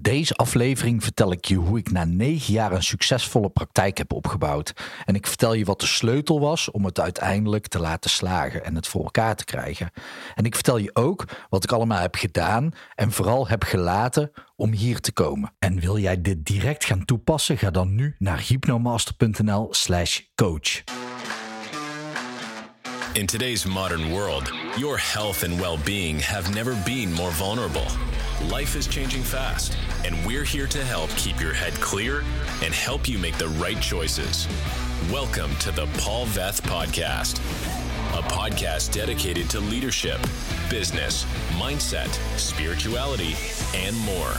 Deze aflevering vertel ik je hoe ik na negen jaar een succesvolle praktijk heb opgebouwd. En ik vertel je wat de sleutel was om het uiteindelijk te laten slagen en het voor elkaar te krijgen. En ik vertel je ook wat ik allemaal heb gedaan en vooral heb gelaten om hier te komen. En wil jij dit direct gaan toepassen? Ga dan nu naar hypnomaster.nl/slash coach. In today's modern world, your health and well being have never been more vulnerable. Life is changing fast, and we're here to help keep your head clear and help you make the right choices. Welcome to the Paul Veth Podcast, a podcast dedicated to leadership, business, mindset, spirituality, and more.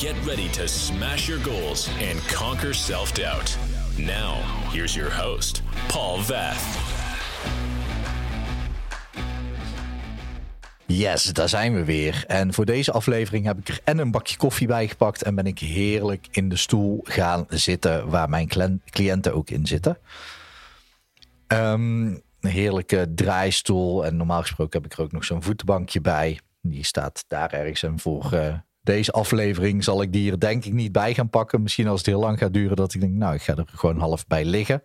Get ready to smash your goals and conquer self doubt. Now, here's your host, Paul Veth. Yes, daar zijn we weer. En voor deze aflevering heb ik er en een bakje koffie bij gepakt en ben ik heerlijk in de stoel gaan zitten waar mijn cliënten ook in zitten. Um, een heerlijke draaistoel en normaal gesproken heb ik er ook nog zo'n voetenbankje bij. Die staat daar ergens en voor uh, deze aflevering zal ik die er denk ik niet bij gaan pakken. Misschien als het heel lang gaat duren dat ik denk, nou ik ga er gewoon half bij liggen.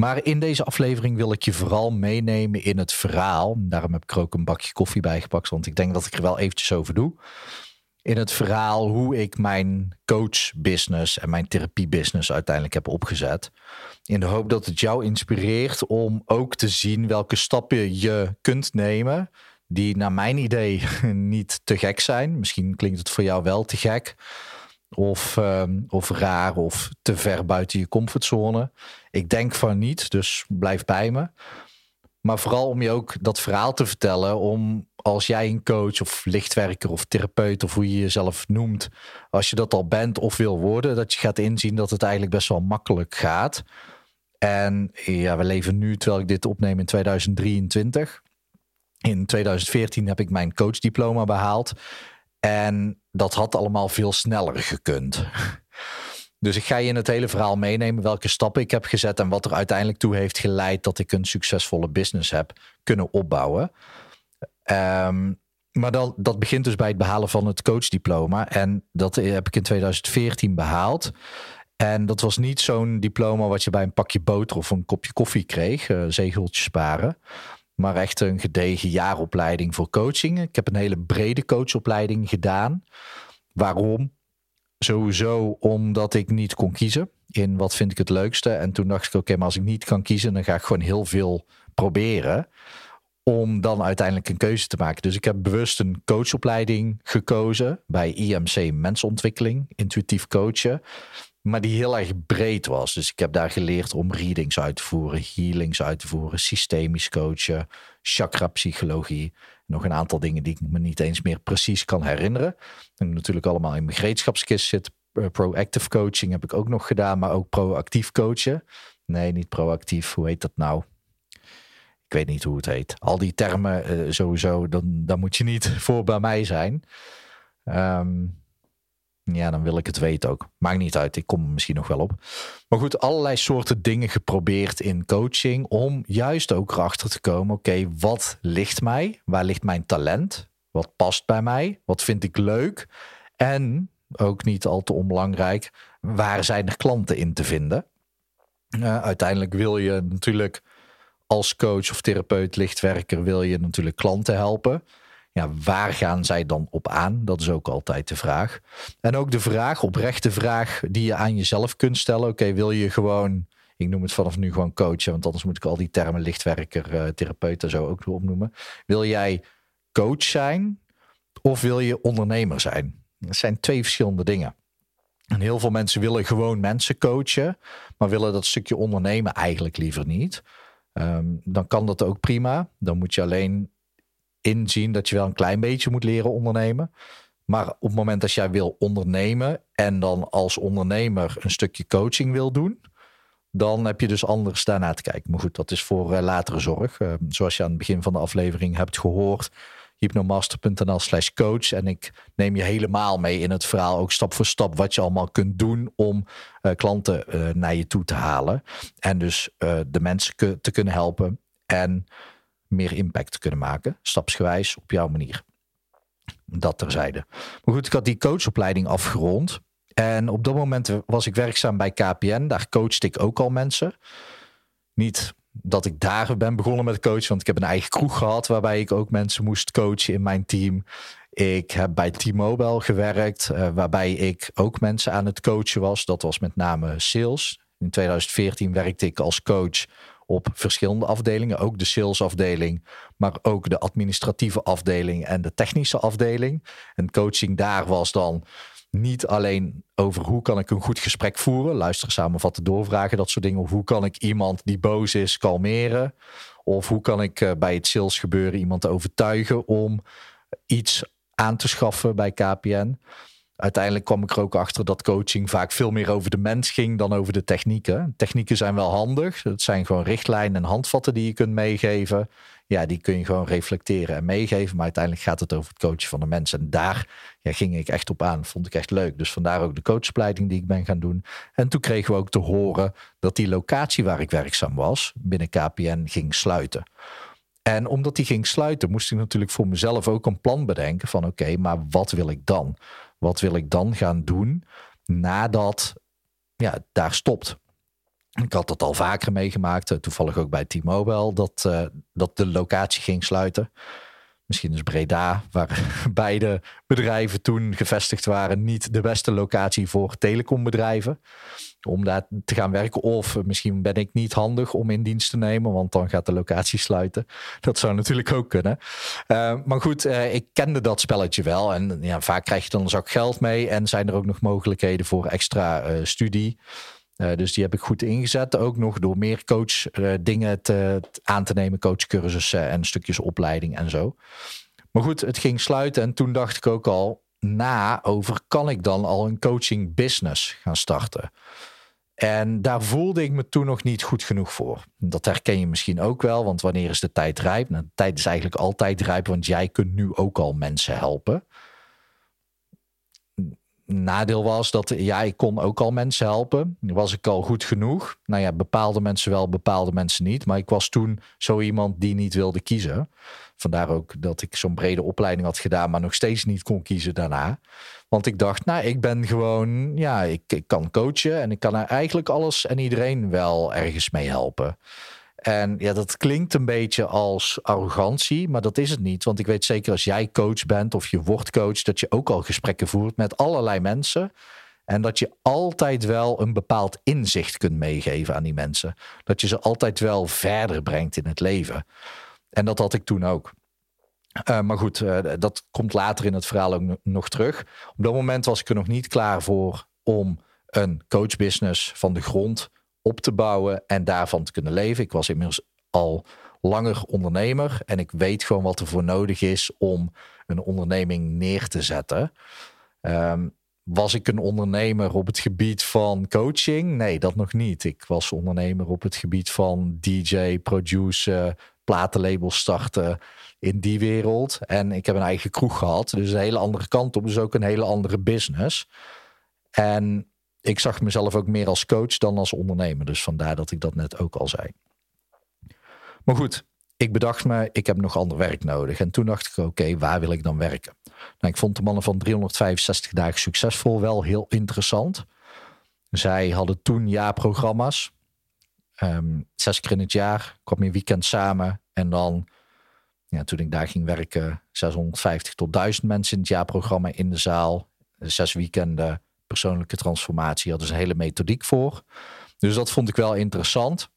Maar in deze aflevering wil ik je vooral meenemen in het verhaal. Daarom heb ik er ook een bakje koffie bij gepakt, want ik denk dat ik er wel eventjes over doe. In het verhaal hoe ik mijn coachbusiness en mijn therapiebusiness uiteindelijk heb opgezet. In de hoop dat het jou inspireert om ook te zien welke stappen je kunt nemen. Die naar mijn idee niet te gek zijn. Misschien klinkt het voor jou wel te gek of, um, of raar of te ver buiten je comfortzone. Ik denk van niet, dus blijf bij me. Maar vooral om je ook dat verhaal te vertellen. Om als jij een coach of lichtwerker of therapeut of hoe je jezelf noemt. Als je dat al bent of wil worden. Dat je gaat inzien dat het eigenlijk best wel makkelijk gaat. En ja, we leven nu terwijl ik dit opneem in 2023. In 2014 heb ik mijn coachdiploma behaald. En dat had allemaal veel sneller gekund. Dus ik ga je in het hele verhaal meenemen welke stappen ik heb gezet en wat er uiteindelijk toe heeft geleid dat ik een succesvolle business heb kunnen opbouwen. Um, maar dan, dat begint dus bij het behalen van het coachdiploma. En dat heb ik in 2014 behaald. En dat was niet zo'n diploma wat je bij een pakje boter of een kopje koffie kreeg, uh, zegeltjes sparen maar echt een gedegen jaaropleiding voor coaching. Ik heb een hele brede coachopleiding gedaan. Waarom? Sowieso omdat ik niet kon kiezen in wat vind ik het leukste. En toen dacht ik, oké, maar als ik niet kan kiezen, dan ga ik gewoon heel veel proberen. Om dan uiteindelijk een keuze te maken. Dus ik heb bewust een coachopleiding gekozen bij IMC Mensontwikkeling, intuïtief coachen maar die heel erg breed was. Dus ik heb daar geleerd om readings uit te voeren, healings uit te voeren, systemisch coachen, chakra-psychologie. Nog een aantal dingen die ik me niet eens meer precies kan herinneren. En natuurlijk allemaal in mijn gereedschapskist zit. Eh, proactive coaching heb ik ook nog gedaan, maar ook proactief coachen. Nee, niet proactief. Hoe heet dat nou? Ik weet niet hoe het heet. Al die termen uh, sowieso, dan, dan moet je niet voor bij mij zijn. Um, ja, dan wil ik het weten ook. Maakt niet uit, ik kom er misschien nog wel op. Maar goed, allerlei soorten dingen geprobeerd in coaching om juist ook erachter te komen: oké, wat ligt mij? Waar ligt mijn talent? Wat past bij mij? Wat vind ik leuk? En ook niet al te onbelangrijk, waar zijn er klanten in te vinden? Uh, uiteindelijk wil je natuurlijk als coach of therapeut, lichtwerker, wil je natuurlijk klanten helpen. Ja, waar gaan zij dan op aan? Dat is ook altijd de vraag. En ook de vraag, oprechte vraag, die je aan jezelf kunt stellen. Oké, wil je gewoon, ik noem het vanaf nu gewoon coachen, want anders moet ik al die termen lichtwerker, uh, therapeut en zo ook opnoemen. Wil jij coach zijn of wil je ondernemer zijn? Dat zijn twee verschillende dingen. En heel veel mensen willen gewoon mensen coachen, maar willen dat stukje ondernemen eigenlijk liever niet. Ehm, dan kan dat ook prima. Dan moet je alleen inzien dat je wel een klein beetje moet leren ondernemen. Maar op het moment dat jij wil ondernemen en dan als ondernemer een stukje coaching wil doen, dan heb je dus anders daarna te kijken. Maar goed, dat is voor uh, latere zorg. Uh, zoals je aan het begin van de aflevering hebt gehoord, hypnomaster.nl slash coach. En ik neem je helemaal mee in het verhaal, ook stap voor stap, wat je allemaal kunt doen om uh, klanten naar je toe te halen. En dus de mensen te kunnen helpen. En meer impact kunnen maken, stapsgewijs op jouw manier. Dat terzijde. Maar goed, ik had die coachopleiding afgerond. En op dat moment was ik werkzaam bij KPN. Daar coachte ik ook al mensen. Niet dat ik daar ben begonnen met coachen, want ik heb een eigen kroeg gehad waarbij ik ook mensen moest coachen in mijn team. Ik heb bij T-Mobile gewerkt, uh, waarbij ik ook mensen aan het coachen was. Dat was met name sales. In 2014 werkte ik als coach op verschillende afdelingen. Ook de salesafdeling, maar ook de administratieve afdeling en de technische afdeling. En coaching daar was dan niet alleen over hoe kan ik een goed gesprek voeren, luisteren, samenvatten, doorvragen, dat soort dingen. Of hoe kan ik iemand die boos is kalmeren? Of hoe kan ik eh, bij het sales gebeuren iemand overtuigen om iets aan te schaffen bij KPN? Uiteindelijk kwam ik er ook achter dat coaching vaak veel meer over de mens ging dan over de technieken. Technieken zijn wel handig. Het zijn gewoon richtlijnen en handvatten die je kunt meegeven. Ja, die kun je gewoon reflecteren en meegeven. Maar uiteindelijk gaat het over het coachen van de mensen. En daar ja, ging ik echt op aan. Vond ik echt leuk. Dus vandaar ook de coachopleiding die ik ben gaan doen. En toen kregen we ook te horen dat die locatie waar ik werkzaam was, binnen KPN, ging sluiten. En omdat die ging sluiten, moest ik natuurlijk voor mezelf ook een plan bedenken van oké, maar wat wil ik dan? Wat wil ik dan gaan doen nadat ja, daar stopt? Ik had dat al vaker meegemaakt, eh, toevallig ook bij T-Mobile, dat, uh, dat de locatie ging sluiten. Misschien is Breda, waar beide bedrijven toen gevestigd waren, niet de beste locatie voor telecombedrijven om daar te gaan werken. Of misschien ben ik niet handig om in dienst te nemen, want dan gaat de locatie sluiten. Dat zou natuurlijk ook kunnen. Uh, maar goed, uh, ik kende dat spelletje wel. En ja, vaak krijg je dan een zak geld mee. En zijn er ook nog mogelijkheden voor extra uh, studie. Dus die heb ik goed ingezet. Ook nog door meer coach dingen te, aan te nemen. Coachcursussen en stukjes opleiding en zo. Maar goed, het ging sluiten. En toen dacht ik ook al na over kan ik dan al een coaching business gaan starten. En daar voelde ik me toen nog niet goed genoeg voor. Dat herken je misschien ook wel, want wanneer is de tijd rijp? Nou, de tijd is eigenlijk altijd rijp, want jij kunt nu ook al mensen helpen. Nadeel was dat ja, ik kon ook al mensen helpen. Was ik al goed genoeg? Nou ja, bepaalde mensen wel, bepaalde mensen niet. Maar ik was toen zo iemand die niet wilde kiezen. Vandaar ook dat ik zo'n brede opleiding had gedaan, maar nog steeds niet kon kiezen daarna. Want ik dacht, nou, ik ben gewoon, ja, ik, ik kan coachen en ik kan eigenlijk alles en iedereen wel ergens mee helpen. En ja, dat klinkt een beetje als arrogantie, maar dat is het niet. Want ik weet zeker als jij coach bent of je wordt coach, dat je ook al gesprekken voert met allerlei mensen. En dat je altijd wel een bepaald inzicht kunt meegeven aan die mensen. Dat je ze altijd wel verder brengt in het leven. En dat had ik toen ook. Uh, maar goed, uh, dat komt later in het verhaal ook nog terug. Op dat moment was ik er nog niet klaar voor om een coachbusiness van de grond op te bouwen en daarvan te kunnen leven. Ik was inmiddels al langer ondernemer en ik weet gewoon wat er voor nodig is om een onderneming neer te zetten. Um, was ik een ondernemer op het gebied van coaching? Nee, dat nog niet. Ik was ondernemer op het gebied van DJ, producer, platenlabel starten in die wereld. En ik heb een eigen kroeg gehad. Dus een hele andere kant op. Dus ook een hele andere business. En ik zag mezelf ook meer als coach dan als ondernemer. Dus vandaar dat ik dat net ook al zei. Maar goed, ik bedacht me, ik heb nog ander werk nodig. En toen dacht ik, oké, waar wil ik dan werken? Nou, ik vond de mannen van 365 dagen succesvol wel heel interessant. Zij hadden toen jaarprogramma's. Um, zes keer in het jaar kwam je weekend samen. En dan, ja, toen ik daar ging werken, 650 tot 1000 mensen in het jaarprogramma in de zaal. Zes weekenden persoonlijke transformatie. Hadden ze een hele methodiek voor. Dus dat vond ik wel interessant.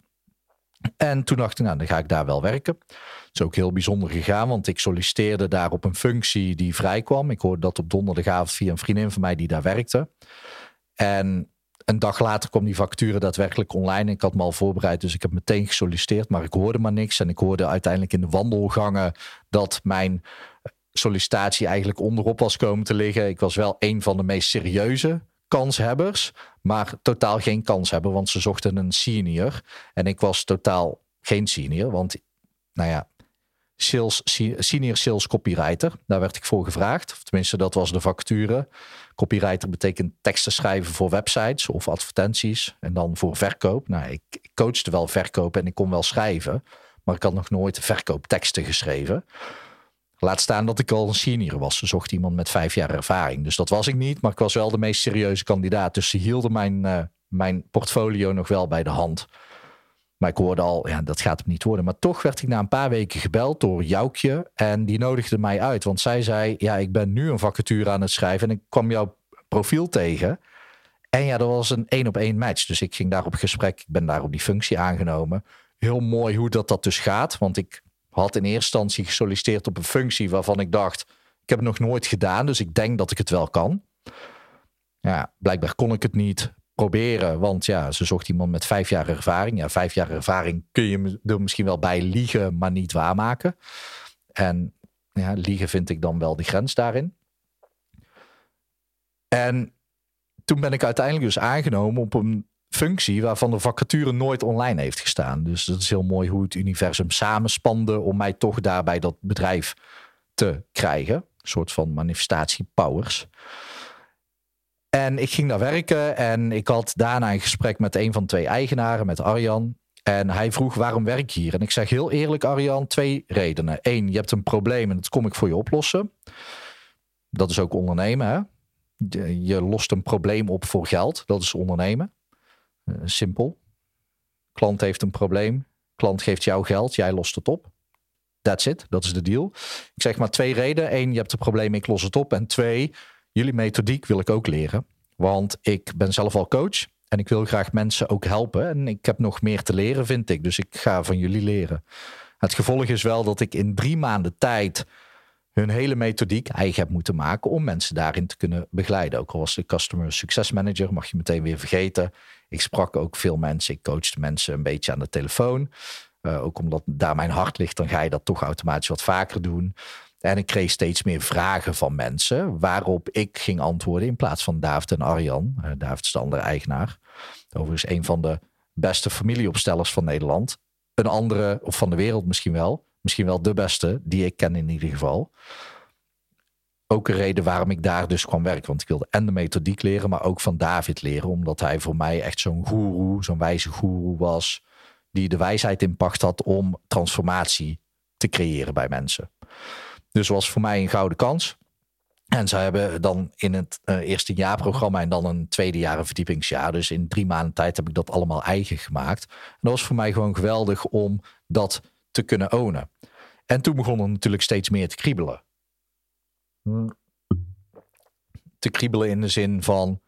En toen dacht ik, nou, dan ga ik daar wel werken. Het is ook heel bijzonder gegaan, want ik solliciteerde daar op een functie die vrij kwam. Ik hoorde dat op donderdagavond via een vriendin van mij die daar werkte. En een dag later kwam die vacature daadwerkelijk online. Ik had me al voorbereid, dus ik heb meteen gesolliciteerd. Maar ik hoorde maar niks. En ik hoorde uiteindelijk in de wandelgangen dat mijn sollicitatie eigenlijk onderop was komen te liggen. Ik was wel een van de meest serieuze kanshebbers, maar totaal geen kanshebber, want ze zochten een senior. En ik was totaal geen senior, want nou ja, sales, senior sales copywriter. Daar werd ik voor gevraagd. Of tenminste, dat was de vacature. Copywriter betekent teksten schrijven voor websites of advertenties. En dan voor verkoop. Nou, ik, ik coachte wel verkoop en ik kon wel schrijven. Maar ik had nog nooit verkoopteksten geschreven. Laat staan dat ik al een senior was. Ze zocht iemand met vijf jaar ervaring. Dus dat was ik niet, maar ik was wel de meest serieuze kandidaat. Dus ze hielden mijn, uh, mijn portfolio nog wel bij de hand. Maar ik hoorde al, ja, dat gaat hem niet worden. Maar toch werd ik na een paar weken gebeld door Joukje. En die nodigde mij uit. Want zij zei, ja, ik ben nu een vacature aan het schrijven. En ik kwam jouw profiel tegen. En ja, dat was een één op één match. Dus ik ging daar op gesprek. Ik ben daar op die functie aangenomen. Heel mooi hoe dat, dat dus gaat. Want ik had in eerste instantie gesolliciteerd op een functie waarvan ik dacht, ik heb het nog nooit gedaan, dus ik denk dat ik het wel kan. Ja, blijkbaar kon ik het niet proberen, want ja, ze zocht iemand met vijf jaar ervaring. Ja, vijf jaar ervaring kun je er misschien wel bij liegen, maar niet waarmaken. En ja, liegen vind ik dan wel de grens daarin. En toen ben ik uiteindelijk dus aangenomen op een functie waarvan de vacature nooit online heeft gestaan. Dus dat is heel mooi hoe het universum samenspande om mij toch daar bij dat bedrijf te krijgen. Een soort van manifestatie powers. En ik ging daar werken en ik had daarna een gesprek met een van twee eigenaren, met Arjan. En hij vroeg waarom werk je hier? En ik zeg heel eerlijk, Arjan, twee redenen. Eén, je hebt een probleem en dat kom ik voor je oplossen. Dat is ook ondernemen. Hè? Je lost een probleem op voor geld. Dat is ondernemen. Eh, simpel. Klant heeft een probleem. Klant geeft jou geld. Jij lost het op. That's it. Dat is de deal. Ik zeg maar twee redenen. Eén, je hebt een probleem. Ik los het op. En twee, jullie methodiek wil ik ook leren. Want ik ben zelf al coach. En ik wil graag mensen ook helpen. En ik heb nog meer te leren, vind ik. Dus ik ga van jullie leren. Het gevolg is wel dat ik in drie maanden tijd hun hele methodiek eigen heb moeten maken om mensen daarin te kunnen begeleiden. Ook al was de customer success manager, mag je meteen weer vergeten. Ik sprak ook veel mensen, ik coachte mensen een beetje aan de telefoon. Uh, ook omdat daar mijn hart ligt, dan ga je dat toch automatisch wat vaker doen. En ik kreeg steeds meer vragen van mensen, waarop ik ging antwoorden in plaats van David en Arjan. Uh, is de andere eigenaar. Overigens een van de beste familieopstellers van Nederland. Een andere, of van de wereld misschien wel. Misschien wel de beste die ik ken in ieder geval. Ook een reden waarom ik daar dus kwam werken. Want ik wilde en de methodiek leren, maar ook van David leren. Omdat hij voor mij echt zo'n goeroe, zo'n wijze goeroe was. Die de wijsheid in pacht had om transformatie te creëren bij mensen. Dus was voor mij een gouden kans. En zij hebben dan in het uh, eerste jaarprogramma en dan een tweede jaar verdiepingsjaar. Dus in drie maanden tijd heb ik dat allemaal eigen gemaakt. En dat was voor mij gewoon geweldig om dat te kunnen ownen. En toen begon er natuurlijk steeds meer te kriebelen. Te kriebelen in de zin van: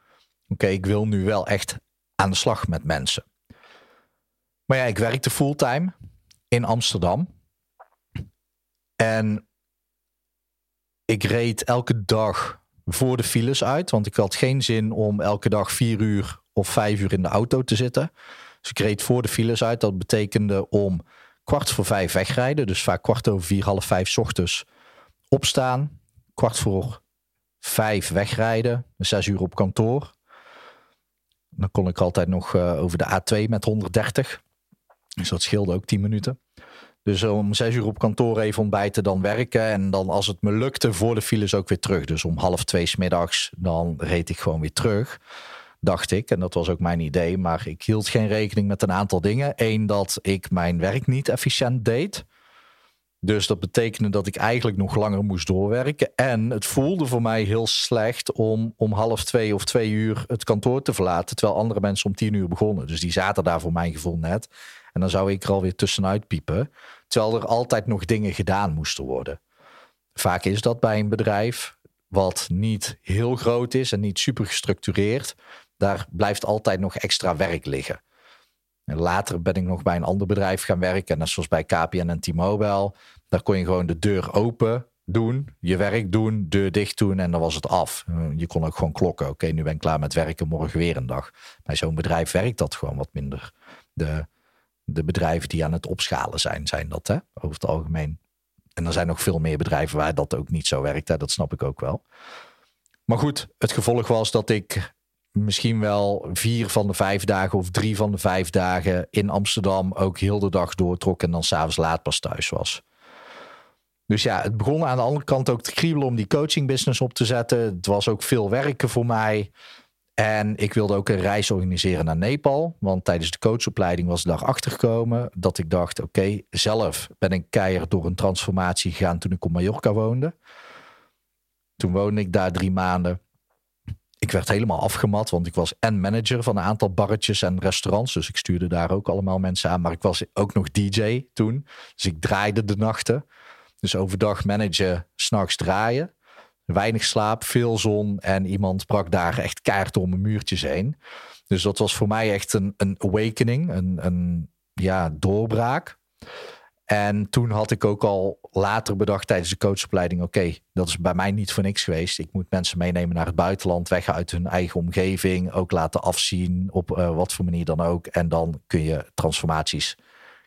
oké, ik wil nu wel echt aan de slag met mensen. Maar ja, ik werkte fulltime in Amsterdam. En ik reed elke dag voor de files uit, want ik had geen zin om elke dag vier uur of vijf uur in de auto te zitten. Dus ik reed voor de files uit. Dat betekende om kwart voor vijf wegrijden. Dus vaak kwart over vier, half vijf ochtends opstaan. Kwart voor vijf wegrijden. Zes uur op kantoor. Dan kon ik altijd nog uh, over de A2 met 130. Dus dat scheelde ook 10 minuten. Dus om zes uur op kantoor even ontbijten, dan werken. En dan als het me lukte, voor de files ook weer terug. Dus om half twee smiddags, dan reed ik gewoon weer terug dacht ik. En dat was ook mijn idee. Maar ik hield geen rekening met een aantal dingen. Eén, dat ik mijn werk niet efficiënt deed. Dus dat betekende dat ik eigenlijk nog langer moest doorwerken. En het voelde voor mij heel slecht om om half twee of twee uur het kantoor te verlaten. Terwijl andere mensen om tien uur begonnen. Dus die zaten daar voor mijn gevoel net. En dan zou ik er alweer tussenuit piepen. Terwijl er altijd nog dingen gedaan moesten worden. Vaak is dat bij een bedrijf wat niet heel groot is en niet super gestructureerd daar blijft altijd nog extra werk liggen. En later ben ik nog bij een ander bedrijf gaan werken, net zoals bij KPN en T-Mobile. Daar kon je gewoon de deur open doen, je werk doen, deur dicht doen en dan was het af. Je kon ook gewoon klokken. Oké, nu ben ik klaar met werken, morgen weer een dag. Bij zo'n bedrijf werkt dat gewoon wat minder. De, de bedrijven die aan het opschalen zijn, zijn dat hè, over het algemeen. En er zijn nog veel meer bedrijven waar dat ook niet zo werkt. Dat snap ik ook wel. Maar goed, het gevolg was dat ik misschien wel vier van de vijf dagen of drie van de vijf dagen in Amsterdam ook heel de dag doortrok en dan s'avonds laat pas thuis was. Dus ja, het begon aan de andere kant ook te kriebelen om die coaching business op te zetten. Het was ook veel werken voor mij. En ik wilde ook een reis organiseren naar Nepal. Want tijdens de coachopleiding was ik daarachter gekomen dat ik dacht: oké, zelf ben ik keihard door een transformatie gegaan toen ik op Mallorca woonde. Toen woonde ik daar drie maanden. Ik werd helemaal afgemat, want ik was en manager van een aantal barretjes en restaurants. Dus ik stuurde daar ook allemaal mensen aan. Maar ik was ook nog DJ toen. Dus ik draaide de nachten. Dus overdag managen, s'nachts draaien. Weinig slaap, veel zon en iemand brak daar echt kaart om mijn muurtjes heen. Dus dat was voor mij echt een, een awakening, een, een ja, doorbraak. En toen had ik ook al later bedacht tijdens de coachopleiding: oké, dat is bij mij niet voor niks geweest. Ik moet mensen meenemen naar het buitenland, weg uit hun eigen omgeving, ook laten afzien op uh, wat voor manier dan ook. En dan kun je transformaties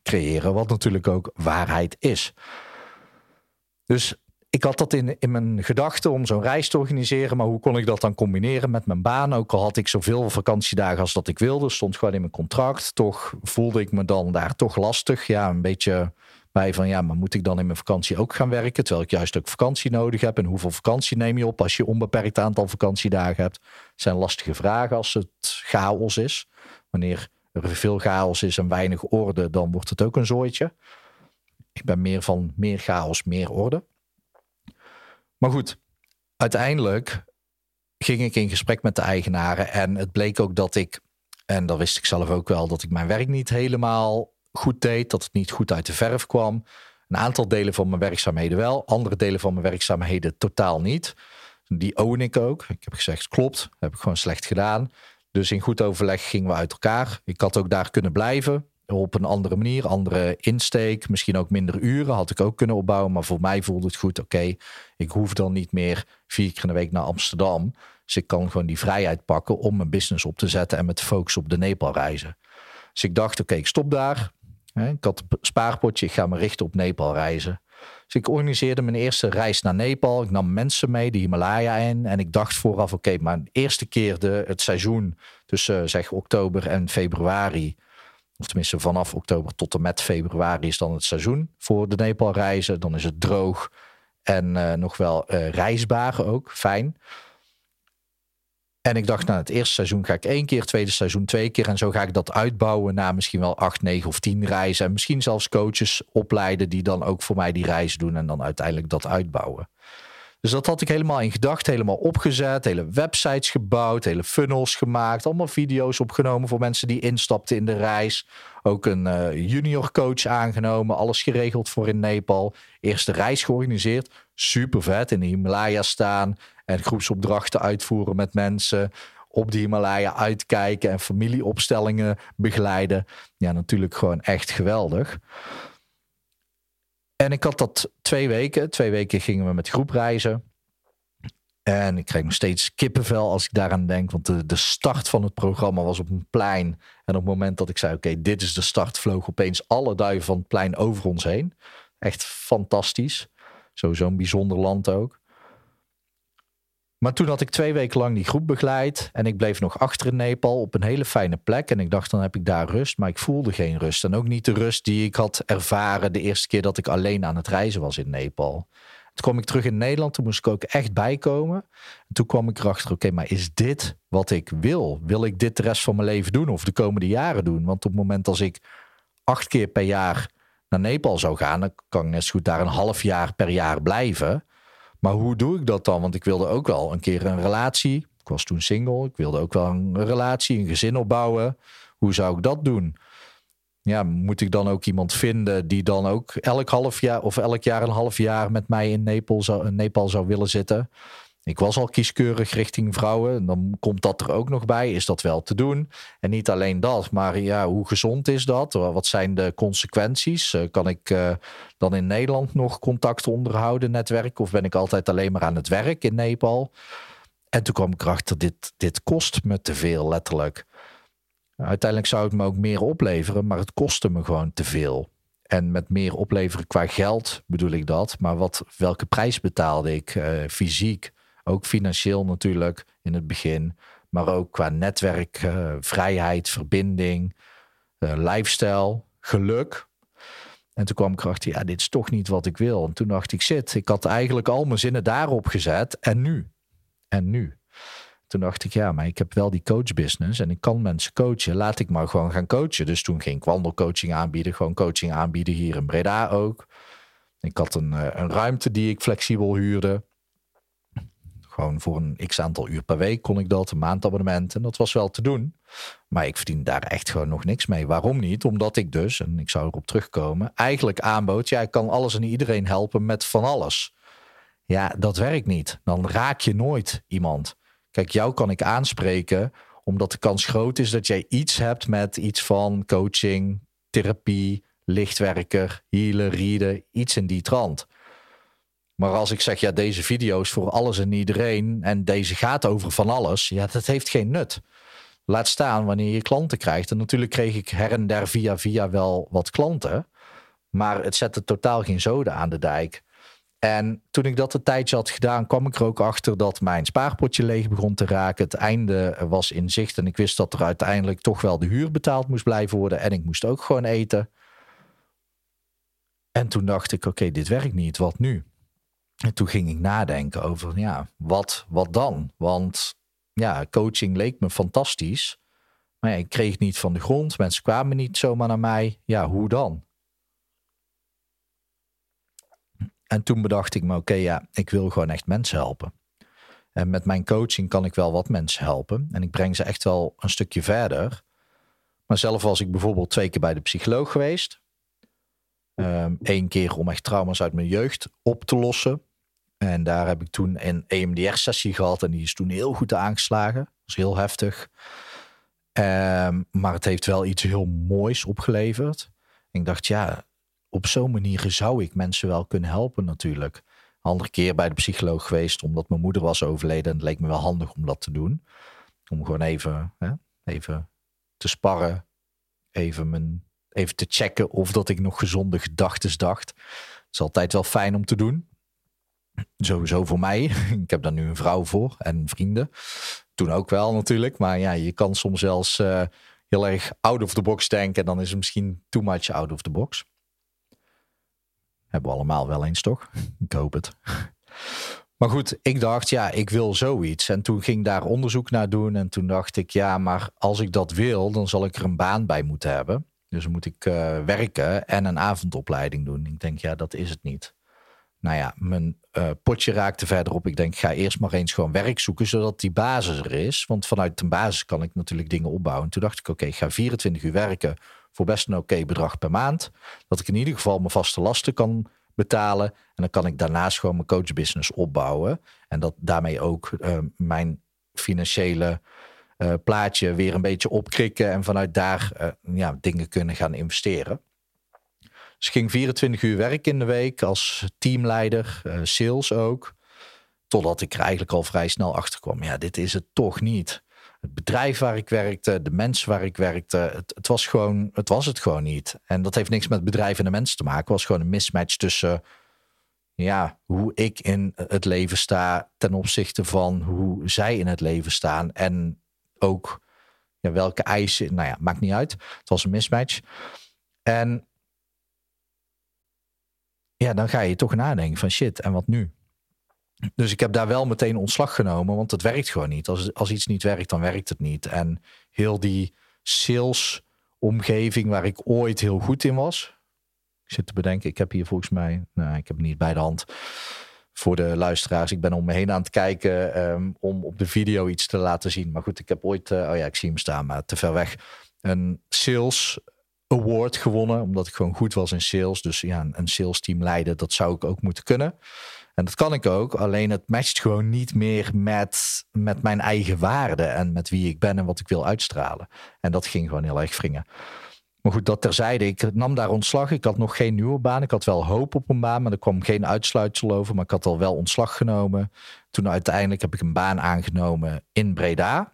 creëren, wat natuurlijk ook waarheid is. Dus ik had dat in, in mijn gedachten om zo'n reis te organiseren. Maar hoe kon ik dat dan combineren met mijn baan? Ook al had ik zoveel vakantiedagen als dat ik wilde. Stond gewoon in mijn contract. Toch voelde ik me dan daar toch lastig. Ja, een beetje bij van ja, maar moet ik dan in mijn vakantie ook gaan werken? Terwijl ik juist ook vakantie nodig heb. En hoeveel vakantie neem je op als je onbeperkt aantal vakantiedagen hebt? zijn lastige vragen als het chaos is. Wanneer er veel chaos is en weinig orde, dan wordt het ook een zooitje. Ik ben meer van meer chaos, meer orde. Maar goed, uiteindelijk ging ik in gesprek met de eigenaren. En het bleek ook dat ik, en dat wist ik zelf ook wel, dat ik mijn werk niet helemaal goed deed. Dat het niet goed uit de verf kwam. Een aantal delen van mijn werkzaamheden wel, andere delen van mijn werkzaamheden totaal niet. Die own ik ook. Ik heb gezegd, klopt, heb ik gewoon slecht gedaan. Dus in goed overleg gingen we uit elkaar. Ik had ook daar kunnen blijven op een andere manier, andere insteek, misschien ook minder uren had ik ook kunnen opbouwen. Maar voor mij voelde het goed, oké, ik hoef dan niet meer vier keer in de week naar Amsterdam. Dus ik kan gewoon die vrijheid pakken om mijn business op te zetten en met focus op de Nepal reizen. Dus ik dacht, oké, ik stop daar. Ik had een spaarpotje, ik ga me richten op Nepal reizen. Dus ik organiseerde mijn eerste reis naar Nepal. Ik nam mensen mee, de Himalaya in. En ik dacht vooraf, oké, maar de eerste keer de, het seizoen tussen zeg oktober en februari of tenminste vanaf oktober tot en met februari is dan het seizoen voor de Nepal reizen. Dan is het droog en uh, nog wel uh, reisbaar ook. Fijn. En ik dacht, nou, het eerste seizoen ga ik één keer, tweede seizoen twee keer. En zo ga ik dat uitbouwen naar misschien wel acht, negen of tien reizen. En misschien zelfs coaches opleiden die dan ook voor mij die reis doen en dan uiteindelijk dat uitbouwen. Dus dat had ik helemaal in gedacht, helemaal opgezet, hele websites gebouwd, hele funnels gemaakt, allemaal video's opgenomen voor mensen die instapten in de reis. Ook een uh, junior coach aangenomen, alles geregeld voor in Nepal. Eerste reis georganiseerd, super vet, in de Himalaya staan en groepsopdrachten uitvoeren met mensen op de Himalaya uitkijken en familieopstellingen begeleiden. Ja, natuurlijk gewoon echt geweldig. En ik had dat twee weken. Twee weken gingen we met groep reizen. En ik kreeg nog steeds kippenvel als ik daaraan denk. Want de, de start van het programma was op een plein. En op het moment dat ik zei: Oké, dit is de start, vloog opeens alle duiven van het plein over ons heen. Echt fantastisch. Sowieso een bijzonder land ook. Maar toen had ik twee weken lang die groep begeleid. En ik bleef nog achter in Nepal op een hele fijne plek. En ik dacht, dan heb ik daar rust. Maar ik voelde geen rust. En ook niet de rust die ik had ervaren de eerste keer dat ik alleen aan het reizen was in Nepal. Toen kwam ik terug in Nederland. Toen moest ik ook echt bijkomen. En toen kwam ik erachter, oké, maar is dit wat ik wil? Wil ik dit de rest van mijn leven doen of de komende jaren doen? Want op het moment als ik acht keer per jaar naar Nepal zou gaan, dan kan ik net zo goed daar een half jaar per jaar blijven. Maar hoe doe ik dat dan? Want ik wilde ook wel een keer een relatie. Ik was toen single. Ik wilde ook wel een relatie, een gezin opbouwen. Hoe zou ik dat doen? Ja, moet ik dan ook iemand vinden die dan ook elk half jaar of elk jaar een half jaar met mij in Nepal zou, in Nepal zou willen zitten? Ik was al kieskeurig richting vrouwen. Dan komt dat er ook nog bij. Is dat wel te doen? En niet alleen dat, maar ja, hoe gezond is dat? Wat zijn de consequenties? Eh, kan ik uh, dan in Nederland nog contact onderhouden, netwerk? Of ben ik altijd alleen maar aan het werk in Nepal? En toen kwam ik erachter, dit, dit kost me te veel, letterlijk. Uiteindelijk zou het me ook meer opleveren, maar het kostte me gewoon te veel. En met meer opleveren qua geld bedoel ik dat. Maar wat, welke prijs betaalde ik uh, fysiek? Ook financieel natuurlijk in het begin. Maar ook qua netwerk, uh, vrijheid, verbinding, uh, lifestyle, geluk. En toen kwam ik erachter, ja, dit is toch niet wat ik wil. En toen dacht ik, zit, ik had eigenlijk al mijn zinnen daarop gezet. En nu? En nu? Toen dacht ik, ja, maar ik heb wel die coachbusiness en ik kan mensen coachen. Laat ik maar gewoon gaan coachen. Dus toen ging ik wandelcoaching aanbieden, gewoon coaching aanbieden hier in Breda ook. Ik had een, eh, een ruimte die ik flexibel huurde. Gewoon voor een x aantal uur per week kon ik dat, een maandabonnement. En dat was wel te doen. Maar ik verdien daar echt gewoon nog niks mee. Waarom niet? Omdat ik dus, en ik zou erop terugkomen, eigenlijk aanbood, ja, ik kan alles en iedereen helpen met van alles. Ja, dat werkt niet. Dan raak je nooit iemand. Kijk, jou kan ik aanspreken omdat de kans groot is dat jij iets hebt met iets van coaching, therapie, lichtwerker, healer, reader, iets in die trant. Maar als ik zeg, ja, deze video's voor alles en iedereen en deze gaat over van alles, ja, dat heeft geen nut. Laat staan wanneer je klanten krijgt. En natuurlijk kreeg ik her en der via via wel wat klanten, maar het zette totaal geen zoden aan de dijk. En toen ik dat een tijdje had gedaan, kwam ik er ook achter dat mijn spaarpotje leeg begon te raken. Het einde was in zicht en ik wist dat er uiteindelijk toch wel de huur betaald moest blijven worden. En ik moest ook gewoon eten. En toen dacht ik, oké, dit werkt niet, wat nu? En toen ging ik nadenken over, ja, wat, wat dan? Want ja, coaching leek me fantastisch. Maar ja, ik kreeg niet van de grond. Mensen kwamen niet zomaar naar mij. Ja, hoe dan? En toen bedacht ik me, oké, ja, ik wil gewoon echt mensen helpen. En met mijn coaching kan ik wel wat mensen helpen. En ik breng ze echt wel een stukje verder. Maar zelf was ik bijvoorbeeld twee keer bij de psycholoog geweest. Eén ehm, keer om echt trauma's uit mijn jeugd op te lossen. En daar heb ik toen een EMDR-sessie gehad. En die is toen heel goed aangeslagen. Dat was heel heftig. Um, maar het heeft wel iets heel moois opgeleverd. ik dacht, ja, op zo'n manier zou ik mensen wel kunnen helpen natuurlijk. Andere keer bij de psycholoog geweest omdat mijn moeder was overleden. En het leek me wel handig om dat te doen. Om gewoon even, hè, even te sparren. Even, mijn, even te checken of dat ik nog gezonde gedachten dacht. Dat is altijd wel fijn om te doen. Sowieso voor mij. Ik heb daar nu een vrouw voor en vrienden. Toen ook wel natuurlijk. Maar ja, je kan soms zelfs uh, heel erg out of the box denken. En dan is het misschien too much out of the box. Hebben we allemaal wel eens, toch? Ik hoop het. Maar goed, ik dacht, ja, ik wil zoiets. En toen ging daar onderzoek naar doen. En toen dacht ik, ja, maar als ik dat wil, dan zal ik er een baan bij moeten hebben. Dus moet ik uh, werken en een avondopleiding doen. Ik denk, ja, dat is het niet. Nou ja, mijn uh, potje raakte verderop. Ik denk, ga eerst maar eens gewoon werk zoeken, zodat die basis er is. Want vanuit de basis kan ik natuurlijk dingen opbouwen. toen dacht ik, oké, ik ga 24 uur werken voor best een oké bedrag per maand. Dat ik in ieder geval mijn vaste lasten kan betalen. En dan kan ik daarnaast gewoon mijn coachbusiness opbouwen. En dat daarmee ook uh, mijn financiële uh, plaatje weer een beetje opkrikken. En vanuit daar ja, dingen kunnen gaan investeren. Ik ging 24 uur werken in de week als teamleider, sales ook. Totdat ik er eigenlijk al vrij snel achter kwam. Ja, dit is het toch niet het bedrijf waar ik werkte, de mensen waar ik werkte, het, het, was gewoon, het was het gewoon niet. En dat heeft niks met bedrijf en de mensen te maken. Het was gewoon een mismatch tussen ja, hoe ik in het leven sta ten opzichte van hoe zij in het leven staan. En ook ja, welke eisen, nou ja, maakt niet uit. Het was een mismatch. En ja, dan ga je toch nadenken van shit, en wat nu? Dus ik heb daar wel meteen ontslag genomen, want het werkt gewoon niet. Als, als iets niet werkt, dan werkt het niet. En heel die sales omgeving waar ik ooit heel goed in was. Ik zit te bedenken, ik heb hier volgens mij, nou, ik heb het niet bij de hand. Voor de luisteraars, ik ben om me heen aan het kijken ehm, om op de video iets te laten zien. Maar goed, ik heb ooit, uh, oh ja, ik zie hem staan, maar te ver weg. Een sales award gewonnen, omdat ik gewoon goed was in sales. Dus ja, een sales team leiden, dat zou ik ook moeten kunnen. En dat kan ik ook, alleen het matcht gewoon niet meer met, met mijn eigen waarden en met wie ik ben en wat ik wil uitstralen. En dat ging gewoon heel erg wringen. Maar goed, dat terzijde. Ik nam daar ontslag. Ik had nog geen nieuwe baan. Ik had wel hoop op een baan, maar er kwam geen uitsluitsel over. Maar ik had al wel ontslag genomen. Toen uiteindelijk heb ik een baan aangenomen in Breda.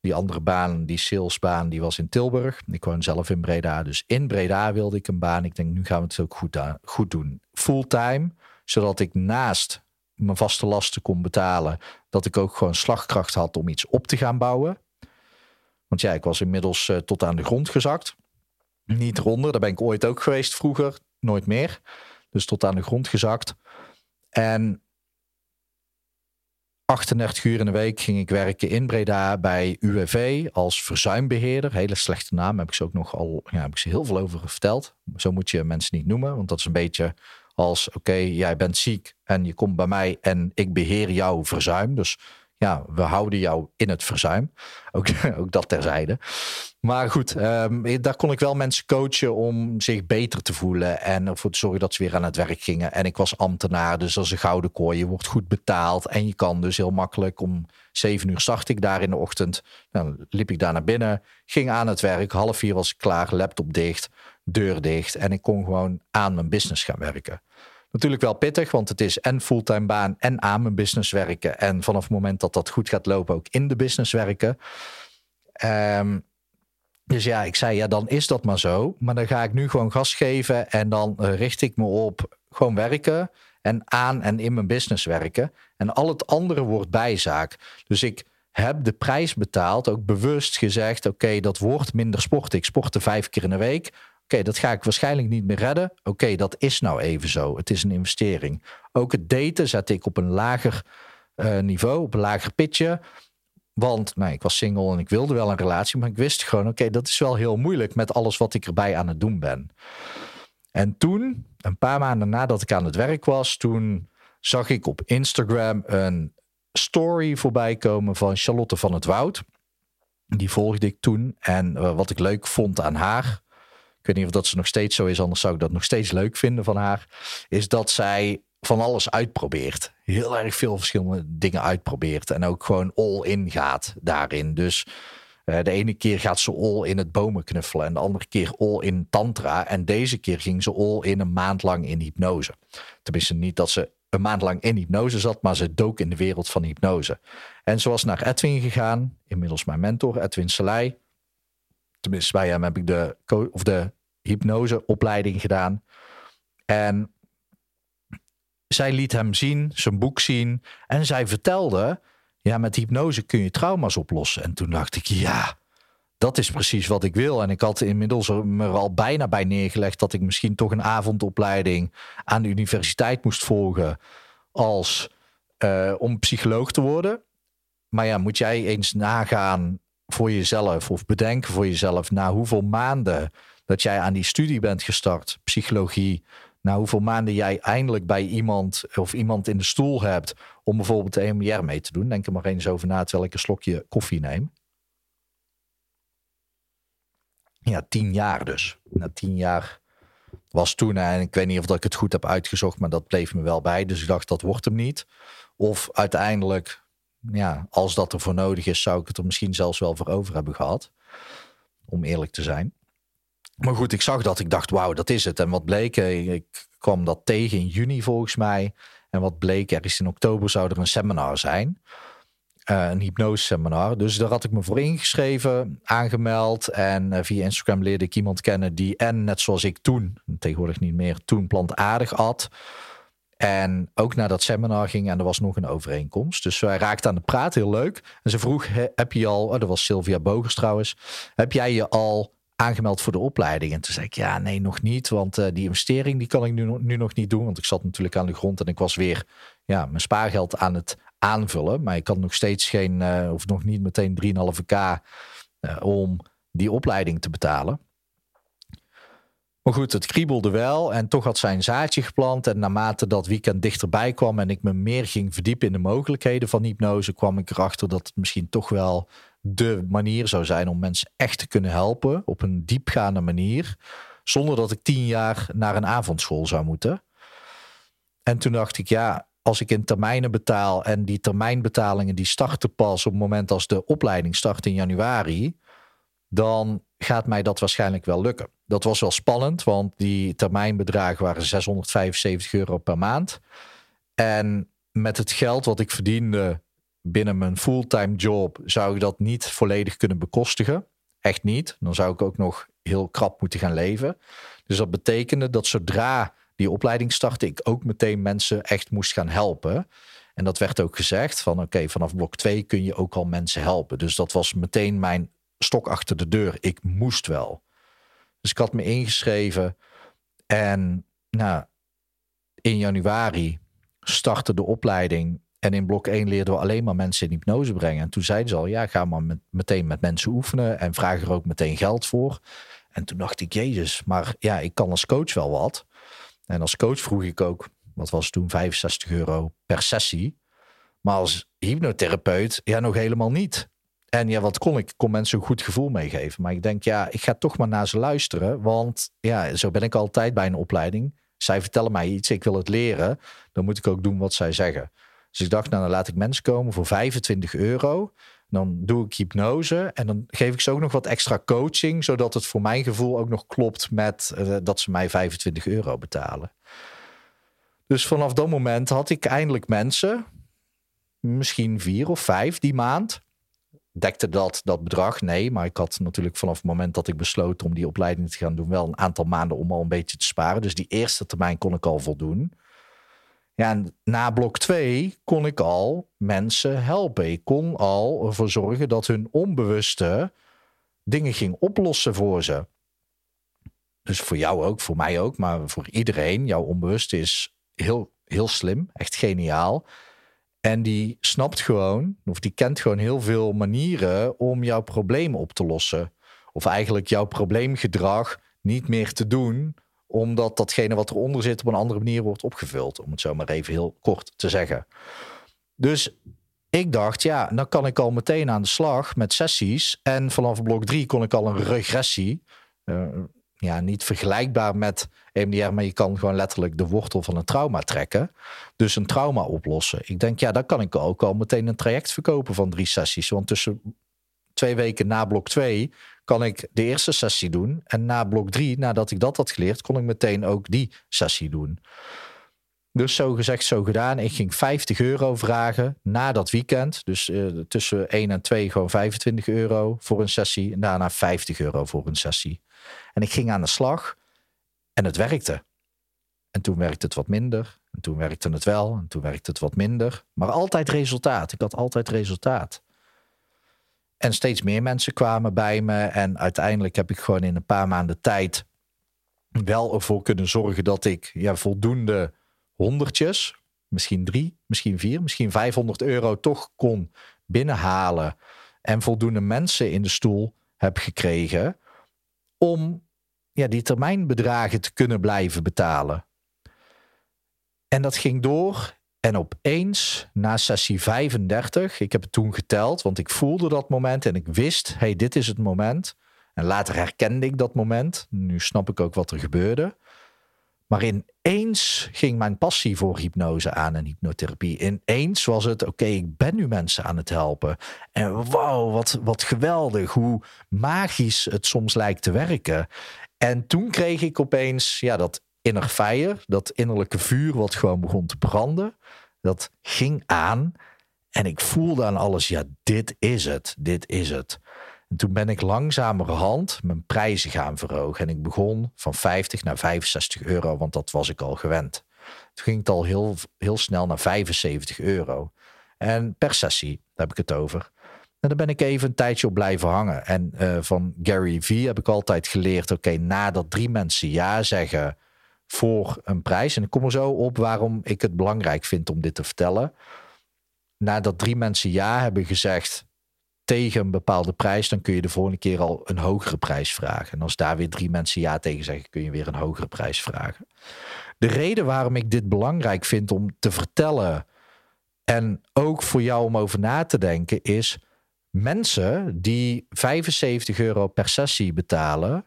Die andere baan, die salesbaan, die was in Tilburg. Ik woon zelf in Breda. Dus in Breda wilde ik een baan. Ik denk, nu gaan we het ook goed, goed doen. Fulltime zodat ik naast mijn vaste lasten kon betalen, dat ik ook gewoon slagkracht had om iets op te gaan bouwen. Want ja, ik was inmiddels uh, tot aan de grond gezakt. Niet ronder, daar ben ik ooit ook geweest vroeger, nooit meer. Dus tot aan de grond gezakt. En 38 uur in de week ging ik werken in Breda bij UWV als verzuimbeheerder. Hele slechte naam, heb ik ze ook nog al ja, heb ik ze heel veel over verteld. Zo moet je mensen niet noemen, want dat is een beetje als: oké, jij bent ziek en je komt bij mij en ik beheer jouw verzuim. Dus ja, we houden jou in het verzuim. Ook, ook dat terzijde. Maar goed, um, daar kon ik wel mensen coachen om zich beter te voelen. En ervoor te zorgen dat ze weer aan het werk gingen. En ik was ambtenaar, dus als een gouden kooi. Je wordt goed betaald. En je kan dus heel makkelijk om zeven uur start ik daar in de ochtend. Dan liep ik daar naar binnen, ging aan het werk. Half vier was ik klaar, laptop dicht, deur dicht. En ik kon gewoon aan mijn business gaan werken. Natuurlijk wel pittig, want het is en fulltime baan en aan mijn business werken. En vanaf het moment dat dat goed gaat lopen, ook in de business werken. Um, dus ja, ik zei, ja, dan is dat maar zo. Maar dan ga ik nu gewoon gas geven en dan eh, richt ik me op gewoon werken en aan en in mijn business werken. En al het andere wordt bijzaak. Dus ik heb de prijs betaald, ook bewust gezegd, oké, dat wordt minder sport. Ik sportte vijf keer in de week. Oké, dat ga ik waarschijnlijk niet meer redden. Oké, dat is nou even zo. Het is een investering. Ook het daten zet ik op een lager uh, niveau, op een lager pitje. Want nou, ik was single en ik wilde wel een relatie, maar ik wist gewoon, oké, dat is wel heel moeilijk met alles wat ik erbij aan het doen ben. En toen, een paar maanden nadat ik aan het werk was, toen zag ik op Instagram een story voorbij komen van Charlotte van het Woud. Die volgde ik toen. En uh, wat ik leuk vond aan haar, weet niet of dat ze nog steeds zo is, anders zou ik dat nog steeds leuk vinden van haar, is dat zij van alles uitprobeert. Heel erg veel verschillende dingen uitprobeert. En ook gewoon all in gaat daarin. Dus uh, de ene keer gaat ze all in het bomen knuffelen. En de andere keer all in tantra. En deze keer ging ze all in een maand lang in hypnose. Tenminste niet dat ze een maand lang in hypnose zat, maar ze dook in de wereld van hypnose. En ze was naar Edwin gegaan, inmiddels mijn mentor, Edwin Selei. Tenminste, bij hem heb ik de, of de hypnoseopleiding gedaan. En zij liet hem zien, zijn boek zien. En zij vertelde, ja, met hypnose kun je trauma's oplossen. En toen dacht ik, ja, dat is precies wat ik wil. En ik had inmiddels er me al bijna bij neergelegd dat ik misschien toch een avondopleiding aan de universiteit moest volgen als uh, om psycholoog te worden. Maar ja, moet jij eens nagaan voor jezelf of bedenken voor jezelf na hoeveel maanden dat jij aan die studie bent gestart, psychologie, na hoeveel maanden jij eindelijk bij iemand of iemand in de stoel hebt om bijvoorbeeld de EMR mee te doen. Denk er maar eens over na terwijl ik een slokje koffie neem. Ja, tien jaar dus. Na tien jaar was toen, en ik weet niet of ik het goed heb uitgezocht, maar dat bleef me wel bij. Dus ik dacht, dat wordt hem niet. Of uiteindelijk, ja, als dat er voor nodig is, zou ik het er misschien zelfs wel voor over hebben gehad. Om eerlijk te zijn. Maar goed, ik zag dat. Ik dacht, wauw, dat is het. En wat bleek, eh, ik kwam dat tegen in juni volgens mij. En wat bleek, er is in oktober zou er een seminar zijn. Uh, een hypnose seminar. Dus daar had ik me voor ingeschreven, aangemeld. En uh, via Instagram leerde ik iemand kennen die en net zoals ik toen, tegenwoordig niet meer, toen plantaardig at. En ook naar dat seminar ging en er was nog een overeenkomst. Dus wij raakten aan de praat, heel leuk. En ze vroeg, heb je al, oh, dat was Sylvia Bogers trouwens, heb jij je al aangemeld voor de opleiding. En toen zei ik, ja, nee, nog niet. Want uh, die investering die kan ik nu, nu nog niet doen. Want ik zat natuurlijk aan de grond en ik was weer ja, mijn spaargeld aan het aanvullen. Maar ik had nog steeds geen, uh, of nog niet meteen 3,5k uh, om die opleiding te betalen. Maar goed, het kriebelde wel en toch had zij een zaadje geplant. En naarmate dat weekend dichterbij kwam en ik me meer ging verdiepen in de mogelijkheden van hypnose, kwam ik erachter dat het misschien toch wel de manier zou zijn om mensen echt te kunnen helpen op een diepgaande manier, zonder dat ik tien jaar naar een avondschool zou moeten. En toen dacht ik, ja, als ik in termijnen betaal en die termijnbetalingen die starten pas op het moment als de opleiding start in januari, dan gaat mij dat waarschijnlijk wel lukken. Dat was wel spannend, want die termijnbedragen waren 675 euro per maand. En met het geld wat ik verdiende binnen mijn fulltime job zou ik dat niet volledig kunnen bekostigen. Echt niet. Dan zou ik ook nog heel krap moeten gaan leven. Dus dat betekende dat zodra die opleiding startte, ik ook meteen mensen echt moest gaan helpen. En dat werd ook gezegd van oké, vanaf blok 2 kun je ook al mensen helpen. Dus dat was meteen mijn stok achter de deur. Ik moest wel. Dus ik had me ingeschreven en nou, in januari startte de opleiding En in blok 1 leerden we alleen maar mensen in hypnose brengen. En toen zeiden ze al, ja, ga maar met, meteen met mensen oefenen en vraag er ook meteen geld voor. En toen dacht ik, jezus, maar ja, ik kan als coach wel wat. En als coach vroeg ik ook, wat was toen, 65 euro per sessie. Maar als hypnotherapeut, ja, nog helemaal niet. En ja, wat kon ik? Ik kon mensen een goed gevoel meegeven. Maar ik denk, ja, ik ga toch maar naar ze luisteren. Want ja, zo ben ik altijd bij een opleiding. Zij vertellen mij iets, ik wil het leren. Dan moet ik ook doen wat zij zeggen. Dus ik dacht, nou, dan laat ik mensen komen voor 25 euro. Dan doe ik hypnose en dan geef ik ze ook nog wat extra coaching, zodat het voor mijn gevoel ook nog klopt met uh, dat ze mij 25 euro betalen. Dus vanaf dat moment had ik eindelijk mensen, misschien vier of vijf die maand. Dekte dat, dat bedrag? Nee, maar ik had natuurlijk vanaf het moment dat ik besloot om die opleiding te gaan doen, wel een aantal maanden om al een beetje te sparen. Dus die eerste termijn kon ik al voldoen. Ja, en na blok 2 kon ik al mensen helpen. Ik kon al ervoor zorgen dat hun onbewuste dingen ging oplossen voor ze. Dus voor jou ook, voor mij ook, maar voor iedereen. Jouw onbewuste is heel, heel slim, echt geniaal. En die snapt gewoon, of die kent gewoon heel veel manieren om jouw probleem op te lossen. Of eigenlijk jouw probleemgedrag niet meer te doen, omdat datgene wat eronder zit op een andere manier wordt opgevuld. Om het zo maar even heel kort te zeggen. Dus ik dacht, ja, dan kan ik al meteen aan de slag met sessies. En vanaf blok 3 kon ik al een regressie. Uh, ja, niet vergelijkbaar met EMDR, maar je kan gewoon letterlijk de wortel van een trauma trekken. Dus een trauma oplossen. Ik denk, ja, dan kan ik ook al meteen een traject verkopen van drie sessies. Want tussen twee weken na blok 2 kan ik de eerste sessie doen. En na blok 3, nadat ik dat had geleerd, kon ik meteen ook die sessie doen. Dus zo gezegd, zo gedaan. Ik ging 50 euro vragen na dat weekend. Dus uh, tussen 1 en 2 gewoon 25 euro voor een sessie. En daarna 50 euro voor een sessie. En ik ging aan de slag en het werkte. En toen werkte het wat minder. En toen werkte het wel. En toen werkte het wat minder. Maar altijd resultaat. Ik had altijd resultaat. En steeds meer mensen kwamen bij me. En uiteindelijk heb ik gewoon in een paar maanden tijd wel ervoor kunnen zorgen dat ik ja, voldoende honderdjes, misschien drie, misschien vier, misschien 500 euro toch kon binnenhalen. En voldoende mensen in de stoel heb gekregen om ja, die termijnbedragen te kunnen blijven betalen. En dat ging door. En opeens, na sessie 35, ik heb het toen geteld, want ik voelde dat moment en ik wist, hey, dit is het moment. En later herkende ik dat moment. Nu snap ik ook wat er gebeurde. Maar ineens ging mijn passie voor hypnose aan en hypnotherapie. Ineens was het, oké, ik ben nu mensen aan het helpen. En wauw, wat, wat geweldig, hoe magisch het soms lijkt te werken. En toen kreeg ik opeens ja, dat inner fire, dat innerlijke vuur wat gewoon begon te branden. Dat ging aan en ik voelde aan alles, ja, dit is het, dit is het. En toen ben ik langzamerhand mijn prijzen gaan verhogen. En ik begon van 50 naar 65 euro, want dat was ik al gewend. Toen ging het al heel, heel snel naar 75 euro. En per sessie, daar heb ik het over. En daar ben ik even een tijdje op blijven hangen. En uh, van Gary Vee heb ik altijd geleerd: oké, nadat drie mensen ja zeggen voor een prijs. En ik kom er zo op waarom ik het belangrijk vind om dit te vertellen. Nadat drie mensen ja hebben gezegd tegen een bepaalde prijs, dan kun je de volgende keer al een hogere prijs vragen. En als daar weer drie mensen ja tegen zeggen, kun je weer een hogere prijs vragen. De reden waarom ik dit belangrijk vind om te vertellen en ook voor jou om over na te denken is mensen die 75 euro per sessie betalen,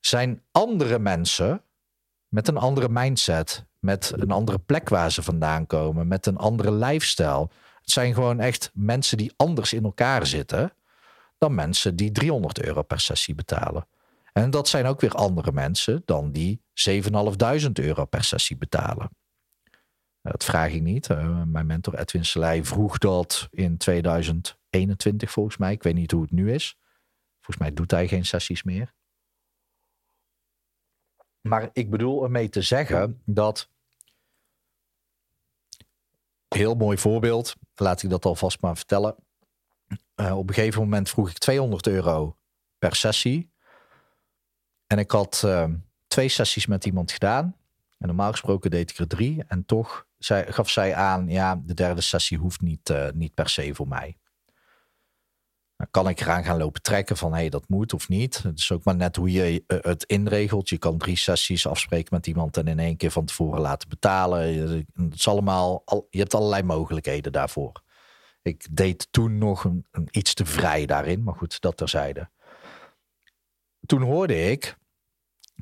zijn andere mensen met een andere mindset, met een andere plek waar ze vandaan komen, met een andere lifestyle. Het zijn gewoon echt mensen die anders in elkaar zitten dan mensen die 300 euro per sessie betalen. En dat zijn ook weer andere mensen dan die 7.500 euro per sessie betalen. Dat vraag ik niet. Uh, mijn mentor Edwin Selei vroeg dat in 2021 volgens mij. Ik weet niet hoe het nu is. Volgens mij doet hij geen sessies meer. Maar ik bedoel ermee te zeggen dat. Heel mooi voorbeeld. Laat ik dat alvast maar vertellen. Uh, op een gegeven moment vroeg ik 200 euro per sessie. En ik had uh, twee sessies met iemand gedaan. En normaal gesproken deed ik er drie. En toch gaf zij aan, ja, de derde sessie hoeft niet, uh, niet per se voor mij. Dan kan ik eraan gaan lopen trekken van, hé, hey, dat moet of niet. Het is ook maar net hoe je uh, het inregelt. Je kan drie sessies afspreken met iemand en in één keer van tevoren laten betalen. Het is allemaal, al, je hebt allerlei mogelijkheden daarvoor. Ik deed toen nog een, iets te vrij daarin, maar goed, dat terzijde. Toen hoorde ik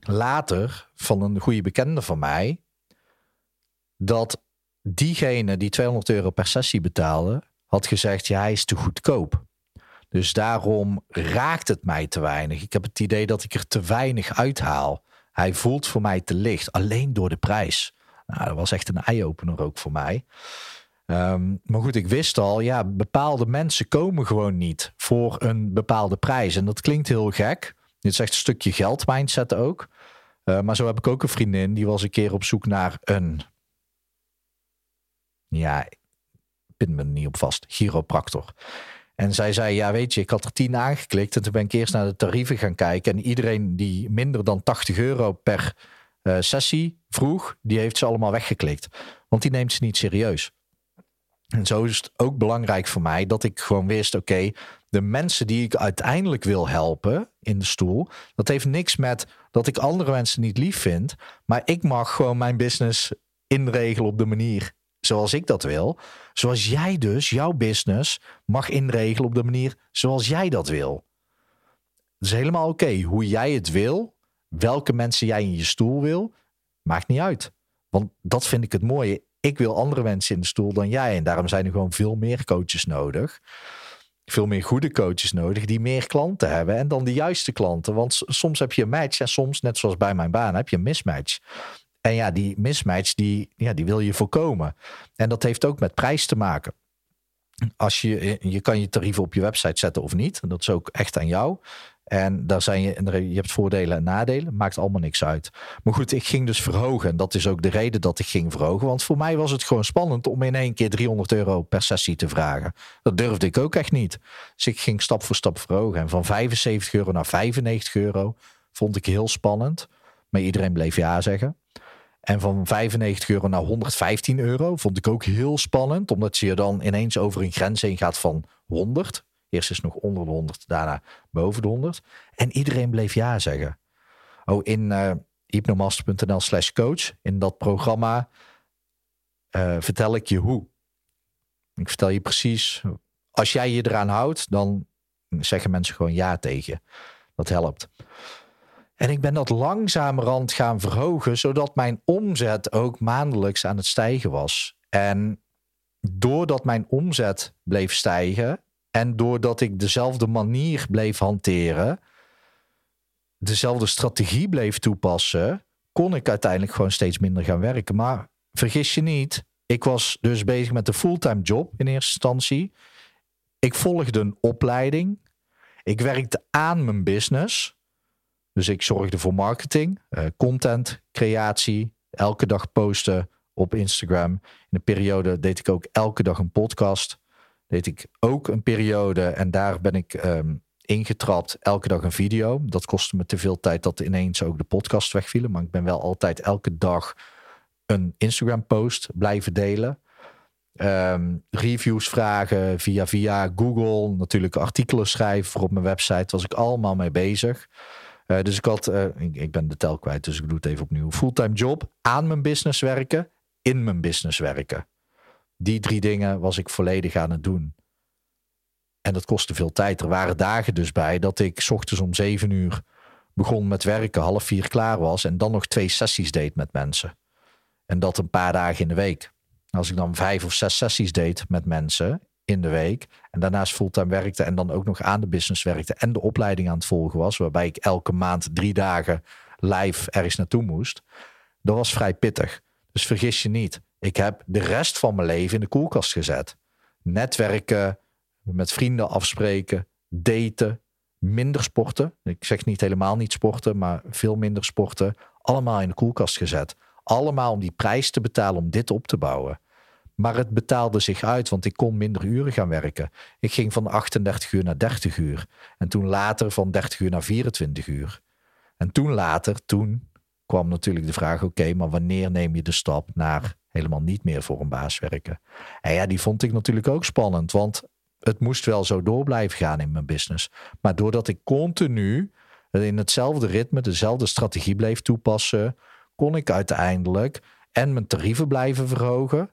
later van een goede bekende van mij dat diegene die 200 euro per sessie betaalde, had gezegd: ja, hij is te goedkoop. Dus daarom raakt het mij te weinig. Ik heb het idee dat ik er te weinig uithaal. Hij voelt voor mij te licht, alleen door de prijs. Nou, dat was echt een eye-opener ook voor mij. Um, maar goed, ik wist al, ja, bepaalde mensen komen gewoon niet voor een bepaalde prijs. En dat klinkt heel gek. Dit is echt een stukje geld mindset ook. Uh, maar zo heb ik ook een vriendin, die was een keer op zoek naar een ja, pin me niet op vast, chiropractor. En zij zei, ja weet je, ik had er tien aangeklikt en toen ben ik eerst naar de tarieven gaan kijken. En iedereen die minder dan 80 euro per uh, sessie vroeg, die heeft ze allemaal weggeklikt. Want die neemt ze niet serieus. En zo is het ook belangrijk voor mij dat ik gewoon wist, oké, de mensen die ik uiteindelijk wil helpen in de stoel, dat heeft niks met dat ik andere mensen niet lief vind, maar ik mag gewoon mijn business inregelen op de manier zoals ik dat wil. Zoals jij dus jouw business mag inregelen op de manier zoals jij dat wil. Het is helemaal oké hoe jij het wil. Welke mensen jij in je stoel wil, maakt niet uit. Want dat vind ik het mooie. Ik wil andere mensen in de stoel dan jij. En daarom zijn er gewoon veel meer coaches nodig. Veel meer goede coaches nodig die meer klanten hebben. En dan de juiste klanten. Want soms heb je een match en soms, net zoals bij mijn baan, heb je een mismatch. En ja, die mismatch, die, ja, die wil je voorkomen. En dat heeft ook met prijs te maken. Als je, je kan je tarieven op je website zetten of niet. Dat is ook echt aan jou. En daar zijn je, je hebt voordelen en nadelen. Maakt allemaal niks uit. Maar goed, ik ging dus verhogen. En dat is ook de reden dat ik ging verhogen. Want voor mij was het gewoon spannend om in één keer 300 euro per sessie te vragen. Dat durfde ik ook echt niet. Dus ik ging stap voor stap verhogen. En van 75 euro naar 95 euro vond ik heel spannend. Maar iedereen bleef ja zeggen. En van 95 euro naar 115 euro vond ik ook heel spannend. Omdat je dan ineens over een grens heen gaat van 100. Eerst is nog onder de 100, daarna boven de 100. En iedereen bleef ja zeggen. Oh, in uh, hypnomaster.nl slash coach, in dat programma, uh, vertel ik je hoe. Ik vertel je precies, als jij je eraan houdt, dan zeggen mensen gewoon ja tegen. Dat helpt. En ik ben dat langzamerhand gaan verhogen, zodat mijn omzet ook maandelijks aan het stijgen was. En doordat mijn omzet bleef stijgen en doordat ik dezelfde manier bleef hanteren, dezelfde strategie bleef toepassen, kon ik uiteindelijk gewoon steeds minder gaan werken. Maar vergis je niet, ik was dus bezig met een fulltime job in eerste instantie. Ik volgde een opleiding. Ik werkte aan mijn business. Dus ik zorgde voor marketing, uh, content, creatie, elke dag posten op Instagram. In een periode deed ik ook elke dag een podcast. Deed ik ook een periode en daar ben ik um, ingetrapt, elke dag een video. Dat kostte me te veel tijd dat ineens ook de podcast wegvielen. Maar ik ben wel altijd elke dag een Instagram post blijven delen. Um, reviews vragen via, via Google. Natuurlijk artikelen schrijven voor op mijn website. was ik allemaal mee bezig. Uh, dus ik had, uh, ik, ik, ben de tel kwijt, dus ik doe het even opnieuw. Fulltime job, aan mijn business werken, in mijn business werken. Die drie dingen was ik volledig aan het doen. En dat kostte veel tijd. Er waren dagen dus bij dat ik ochtends om zeven uur begon met werken, half vier klaar was en dan nog twee sessies deed met mensen. En dat een paar dagen in de week. Als ik dan vijf of zes sessies deed met mensen in de week. En daarnaast fulltime werkte en dan ook nog aan de business werkte en de opleiding aan het volgen was. Waarbij ik elke maand drie dagen live ergens naartoe moest. Dat was vrij pittig. Dus vergis je niet. Ik heb de rest van mijn leven in de koelkast gezet. Netwerken, met vrienden afspreken, daten, minder sporten. Ik zeg niet helemaal niet sporten, maar veel minder sporten. Allemaal in de koelkast gezet. Allemaal om die prijs te betalen om dit op te bouwen. Maar het betaalde zich uit, want ik kon minder uren gaan werken. Ik ging van 38 uur naar 30 uur. En toen later van 30 uur naar 24 uur. En toen later, toen kwam natuurlijk de vraag: oké, maar wanneer neem je de stap naar helemaal niet meer voor een baas werken. En ja, die vond ik natuurlijk ook spannend, want het moest wel zo door blijven gaan in mijn business. Maar doordat ik continu in hetzelfde ritme, dezelfde strategie bleef toepassen, kon ik uiteindelijk en mijn tarieven blijven verhogen.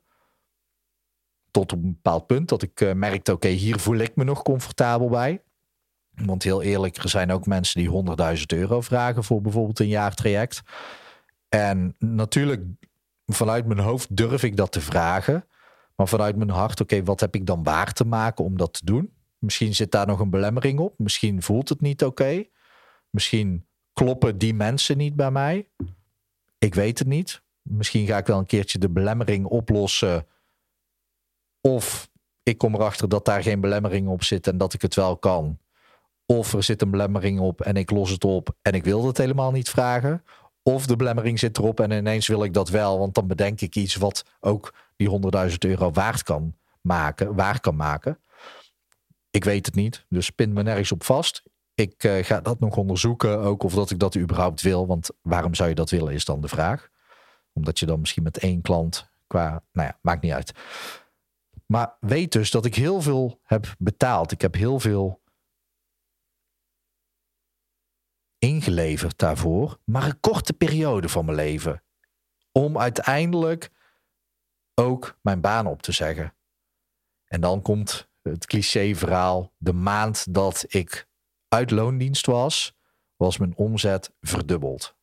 Tot op een bepaald punt dat ik uh, merkte, oké, hier voel ik me nog comfortabel bij. Want heel eerlijk, er zijn ook mensen die 100.000 euro vragen voor bijvoorbeeld een jaartraject. En natuurlijk, vanuit mijn hoofd durf ik dat te vragen. Maar vanuit mijn hart, oké, wat heb ik dan waar te maken om dat te doen? Misschien zit daar nog een belemmering op. Misschien voelt het niet oké. Misschien kloppen die mensen niet bij mij. Ik weet het niet. Misschien ga ik wel een keertje de belemmering oplossen. Of ik kom erachter dat daar geen belemmering op zit en dat ik het wel kan. Of er zit een belemmering op en ik los het op en ik wil het helemaal niet vragen. Of de belemmering zit erop en ineens wil ik dat wel, want dan bedenk ik iets wat ook die 100.000 euro waard kan maken, waar kan maken. Ik weet het niet, dus pin me nergens op vast. Ik uh, ga dat nog onderzoeken, ook of dat ik dat überhaupt wil. Want waarom zou je dat willen, is dan de vraag. Omdat je dan misschien met één klant qua, nou ja, maakt niet uit. Maar weet dus dat ik heel veel heb betaald. Ik heb heel veel ingeleverd daarvoor, maar een korte periode van mijn leven. Om uiteindelijk ook mijn baan op te zeggen. En dan komt het cliché-verhaal: de maand dat ik uit loondienst was, was mijn omzet verdubbeld.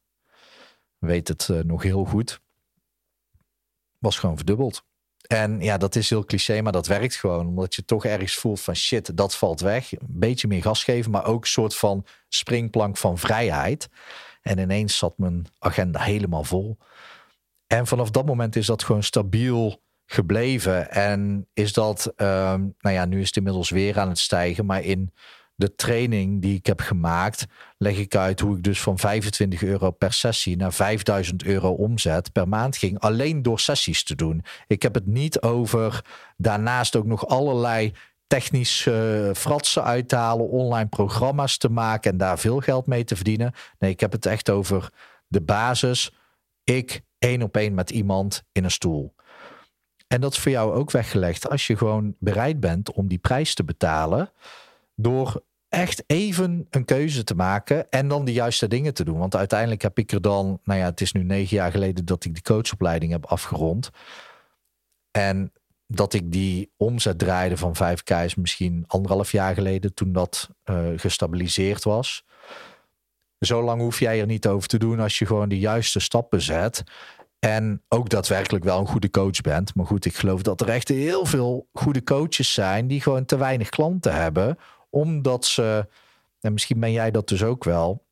Weet het uh, nog heel goed. Was gewoon verdubbeld. En ja, dat is heel cliché, maar dat werkt gewoon. Omdat je toch ergens voelt van shit, dat valt weg. Een beetje meer gas geven, maar ook een soort van springplank van vrijheid. En ineens zat mijn agenda helemaal vol. En vanaf dat moment is dat gewoon stabiel gebleven. En is dat, um, nou ja, nu is het inmiddels weer aan het stijgen. Maar in de training die ik heb gemaakt, leg ik uit hoe ik dus van 25 euro per sessie naar 5000 euro omzet per maand ging. Alleen door sessies te doen. Ik heb het niet over daarnaast ook nog allerlei technische uh, fratsen uithalen, online programma's te maken en daar veel geld mee te verdienen. Nee, ik heb het echt over de basis. Ik één op één met iemand in een stoel. En dat is voor jou ook weggelegd. Als je gewoon bereid bent om die prijs te betalen, door echt even een keuze te maken en dan de juiste dingen te doen. Want uiteindelijk heb ik er dan, nou ja, het is nu negen jaar geleden dat ik die coachopleiding heb afgerond. En dat ik die omzet draaide van 5K is misschien anderhalf jaar geleden toen dat uh, gestabiliseerd was. Zo lang hoef jij er niet over te doen als je gewoon de juiste stappen zet. En ook daadwerkelijk wel een goede coach bent. Maar goed, ik geloof dat er echt heel veel goede coaches zijn die gewoon te weinig klanten hebben omdat ze, en misschien ben jij dat dus ook wel,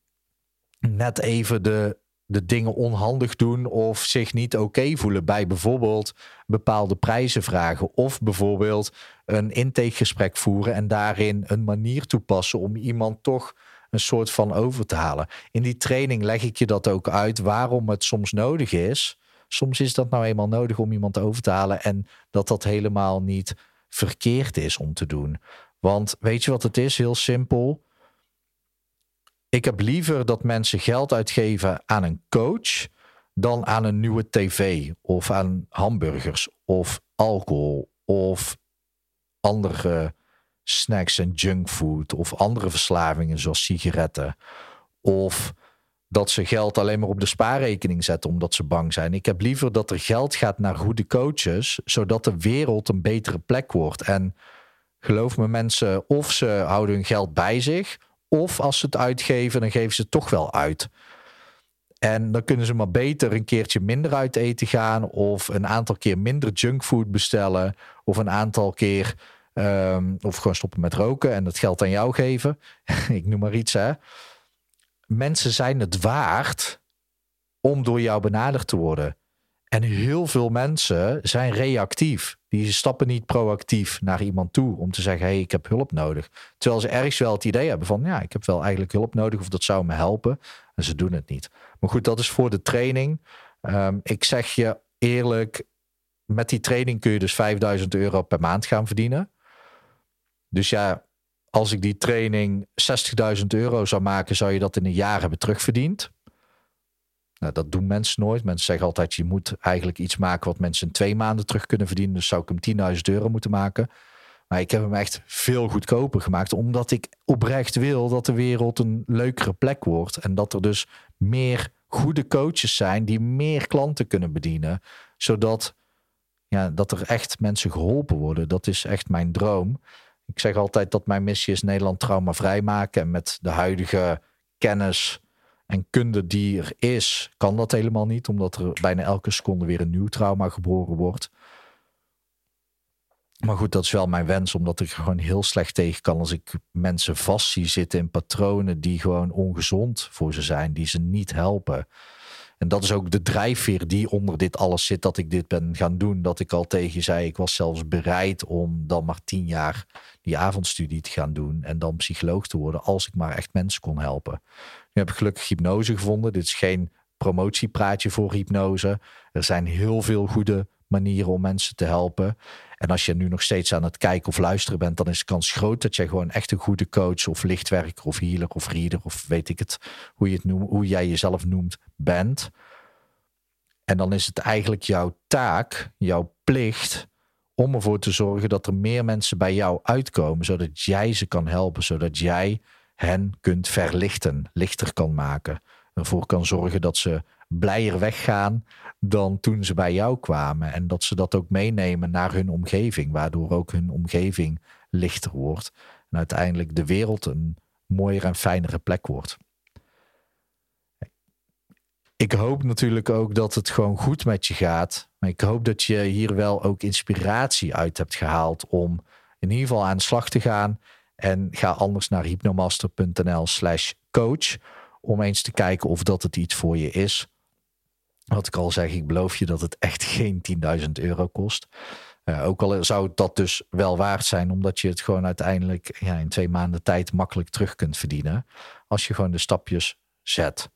net even de, de dingen onhandig doen of zich niet oké voelen bij bijvoorbeeld bepaalde prijzen vragen of bijvoorbeeld een intakegesprek voeren en daarin een manier toepassen om iemand toch een soort van over te halen. In die training leg ik je dat ook uit waarom het soms nodig is. Soms is dat nou eenmaal nodig om iemand over te halen en dat dat helemaal niet verkeerd is om te doen. Want weet je wat het is? Heel simpel. Ik heb liever dat mensen geld uitgeven aan een coach dan aan een nieuwe tv of aan hamburgers of alcohol of andere snacks en junkfood of andere verslavingen zoals sigaretten of dat ze geld alleen maar op de spaarrekening zetten omdat ze bang zijn. Ik heb liever dat er geld gaat naar goede coaches zodat de wereld een betere plek wordt en geloof me, mensen of ze houden hun geld bij zich, of als ze het uitgeven, dan geven ze het toch wel uit. En dan kunnen ze maar beter een keertje minder uit eten gaan, of een aantal keer minder junkfood bestellen, of een aantal keer, um, of gewoon stoppen met roken en het geld aan jou geven. Ik noem maar iets, hè. Mensen zijn het waard om door jou benaderd te worden. En heel veel mensen zijn reactief. Die stappen niet proactief naar iemand toe om te zeggen: hey, ik heb hulp nodig. Terwijl ze ergens wel het idee hebben van: ja, ik heb wel eigenlijk hulp nodig of dat zou me helpen. En ze doen het niet. Maar goed, dat is voor de training. Um, ik zeg je eerlijk: met die training kun je dus 5000 euro per maand gaan verdienen. Dus ja, als ik die training 60.000 euro zou maken, zou je dat in een jaar hebben terugverdiend. Nou, dat doen mensen nooit. Mensen zeggen altijd, je moet eigenlijk iets maken wat mensen in twee maanden terug kunnen verdienen. Dus zou ik hem 10.000 euro moeten maken. Maar ik heb hem echt veel goedkoper gemaakt. Omdat ik oprecht wil dat de wereld een leukere plek wordt. En dat er dus meer goede coaches zijn die meer klanten kunnen bedienen. Zodat ja, dat er echt mensen geholpen worden. Dat is echt mijn droom. Ik zeg altijd dat mijn missie is Nederland traumavrij maken. En met de huidige kennis en kunde die er is, kan dat helemaal niet. Omdat er bijna elke seconde weer een nieuw trauma geboren wordt. Maar goed, dat is wel mijn wens, omdat ik gewoon heel slecht tegen kan als ik mensen vast zie zitten in patronen die gewoon ongezond voor ze zijn, die ze niet helpen. En dat is ook de drijfveer die onder dit alles zit, dat ik dit ben gaan doen. Dat ik al tegen zei, ik was zelfs bereid om dan maar tien jaar die avondstudie te gaan doen en dan psycholoog te worden, als ik maar echt mensen kon helpen. Nu heb ik gelukkig hypnose gevonden. Dit is geen promotiepraatje voor hypnose. Er zijn heel veel goede manieren om mensen te helpen. En als je nu nog steeds aan het kijken of luisteren bent, dan is de kans groot dat je gewoon echt een goede coach of lichtwerker of healer of reader of weet ik het, hoe, je het noemt, hoe jij jezelf noemt, bent. En dan is het eigenlijk jouw taak, jouw plicht, om ervoor te zorgen dat er meer mensen bij jou uitkomen, zodat jij ze kan helpen, zodat jij hen kunt verlichten, lichter kan maken. Ervoor kan zorgen dat ze blijer weggaan dan toen ze bij jou kwamen. En dat ze dat ook meenemen naar hun omgeving, waardoor ook hun omgeving lichter wordt. En uiteindelijk de wereld een mooier en fijnere plek wordt. Ik hoop natuurlijk ook dat het gewoon goed met je gaat. Maar ik hoop dat je hier wel ook inspiratie uit hebt gehaald om in ieder geval aan de slag te gaan. En ga anders naar hypnomaster.nl slash coach om eens te kijken of dat het iets voor je is. Wat ik al zeg, ik beloof je dat het echt geen 10.000 euro kost. Ook al zou dat dus wel waard zijn, omdat je het gewoon uiteindelijk ja, in twee maanden tijd makkelijk terug kunt verdienen. Als je gewoon de stapjes zet.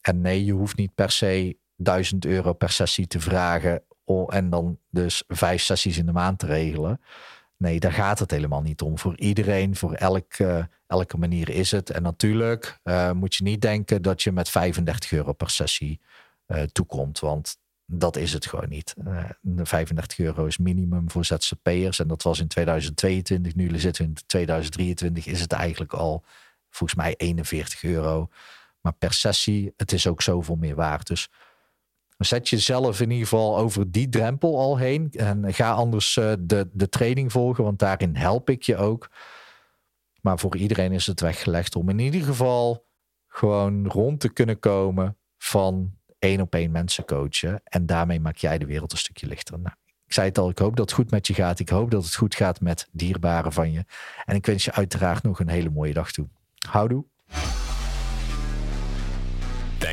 En nee, je hoeft niet per se 1000 euro per sessie te vragen. En dan dus vijf sessies in de maand te regelen. Nee, daar gaat het helemaal niet om. Voor iedereen, voor elke, elke manier is het. En natuurlijk uh, moet je niet denken dat je met 35 euro per sessie uh, toekomt. Want dat is het gewoon niet. Uh, de 35 euro is minimum voor ZZP'ers. En dat was in 2022. Nu zitten we in 2023. Is het eigenlijk al volgens mij 41 euro. Maar per sessie, het is ook zoveel meer waard. Dus zet jezelf in ieder geval over die drempel al heen. En ga anders uh, de, de training volgen, want daarin help ik je ook. Maar voor iedereen is het weggelegd om in ieder geval gewoon rond te kunnen komen van één op één mensen coachen. En daarmee maak jij de wereld een stukje lichter. Nou, ik zei het al, ik hoop dat het goed met je gaat. Ik hoop dat het goed gaat met dierbaren van je. En ik wens je uiteraard nog een hele mooie dag toe. Houdoe.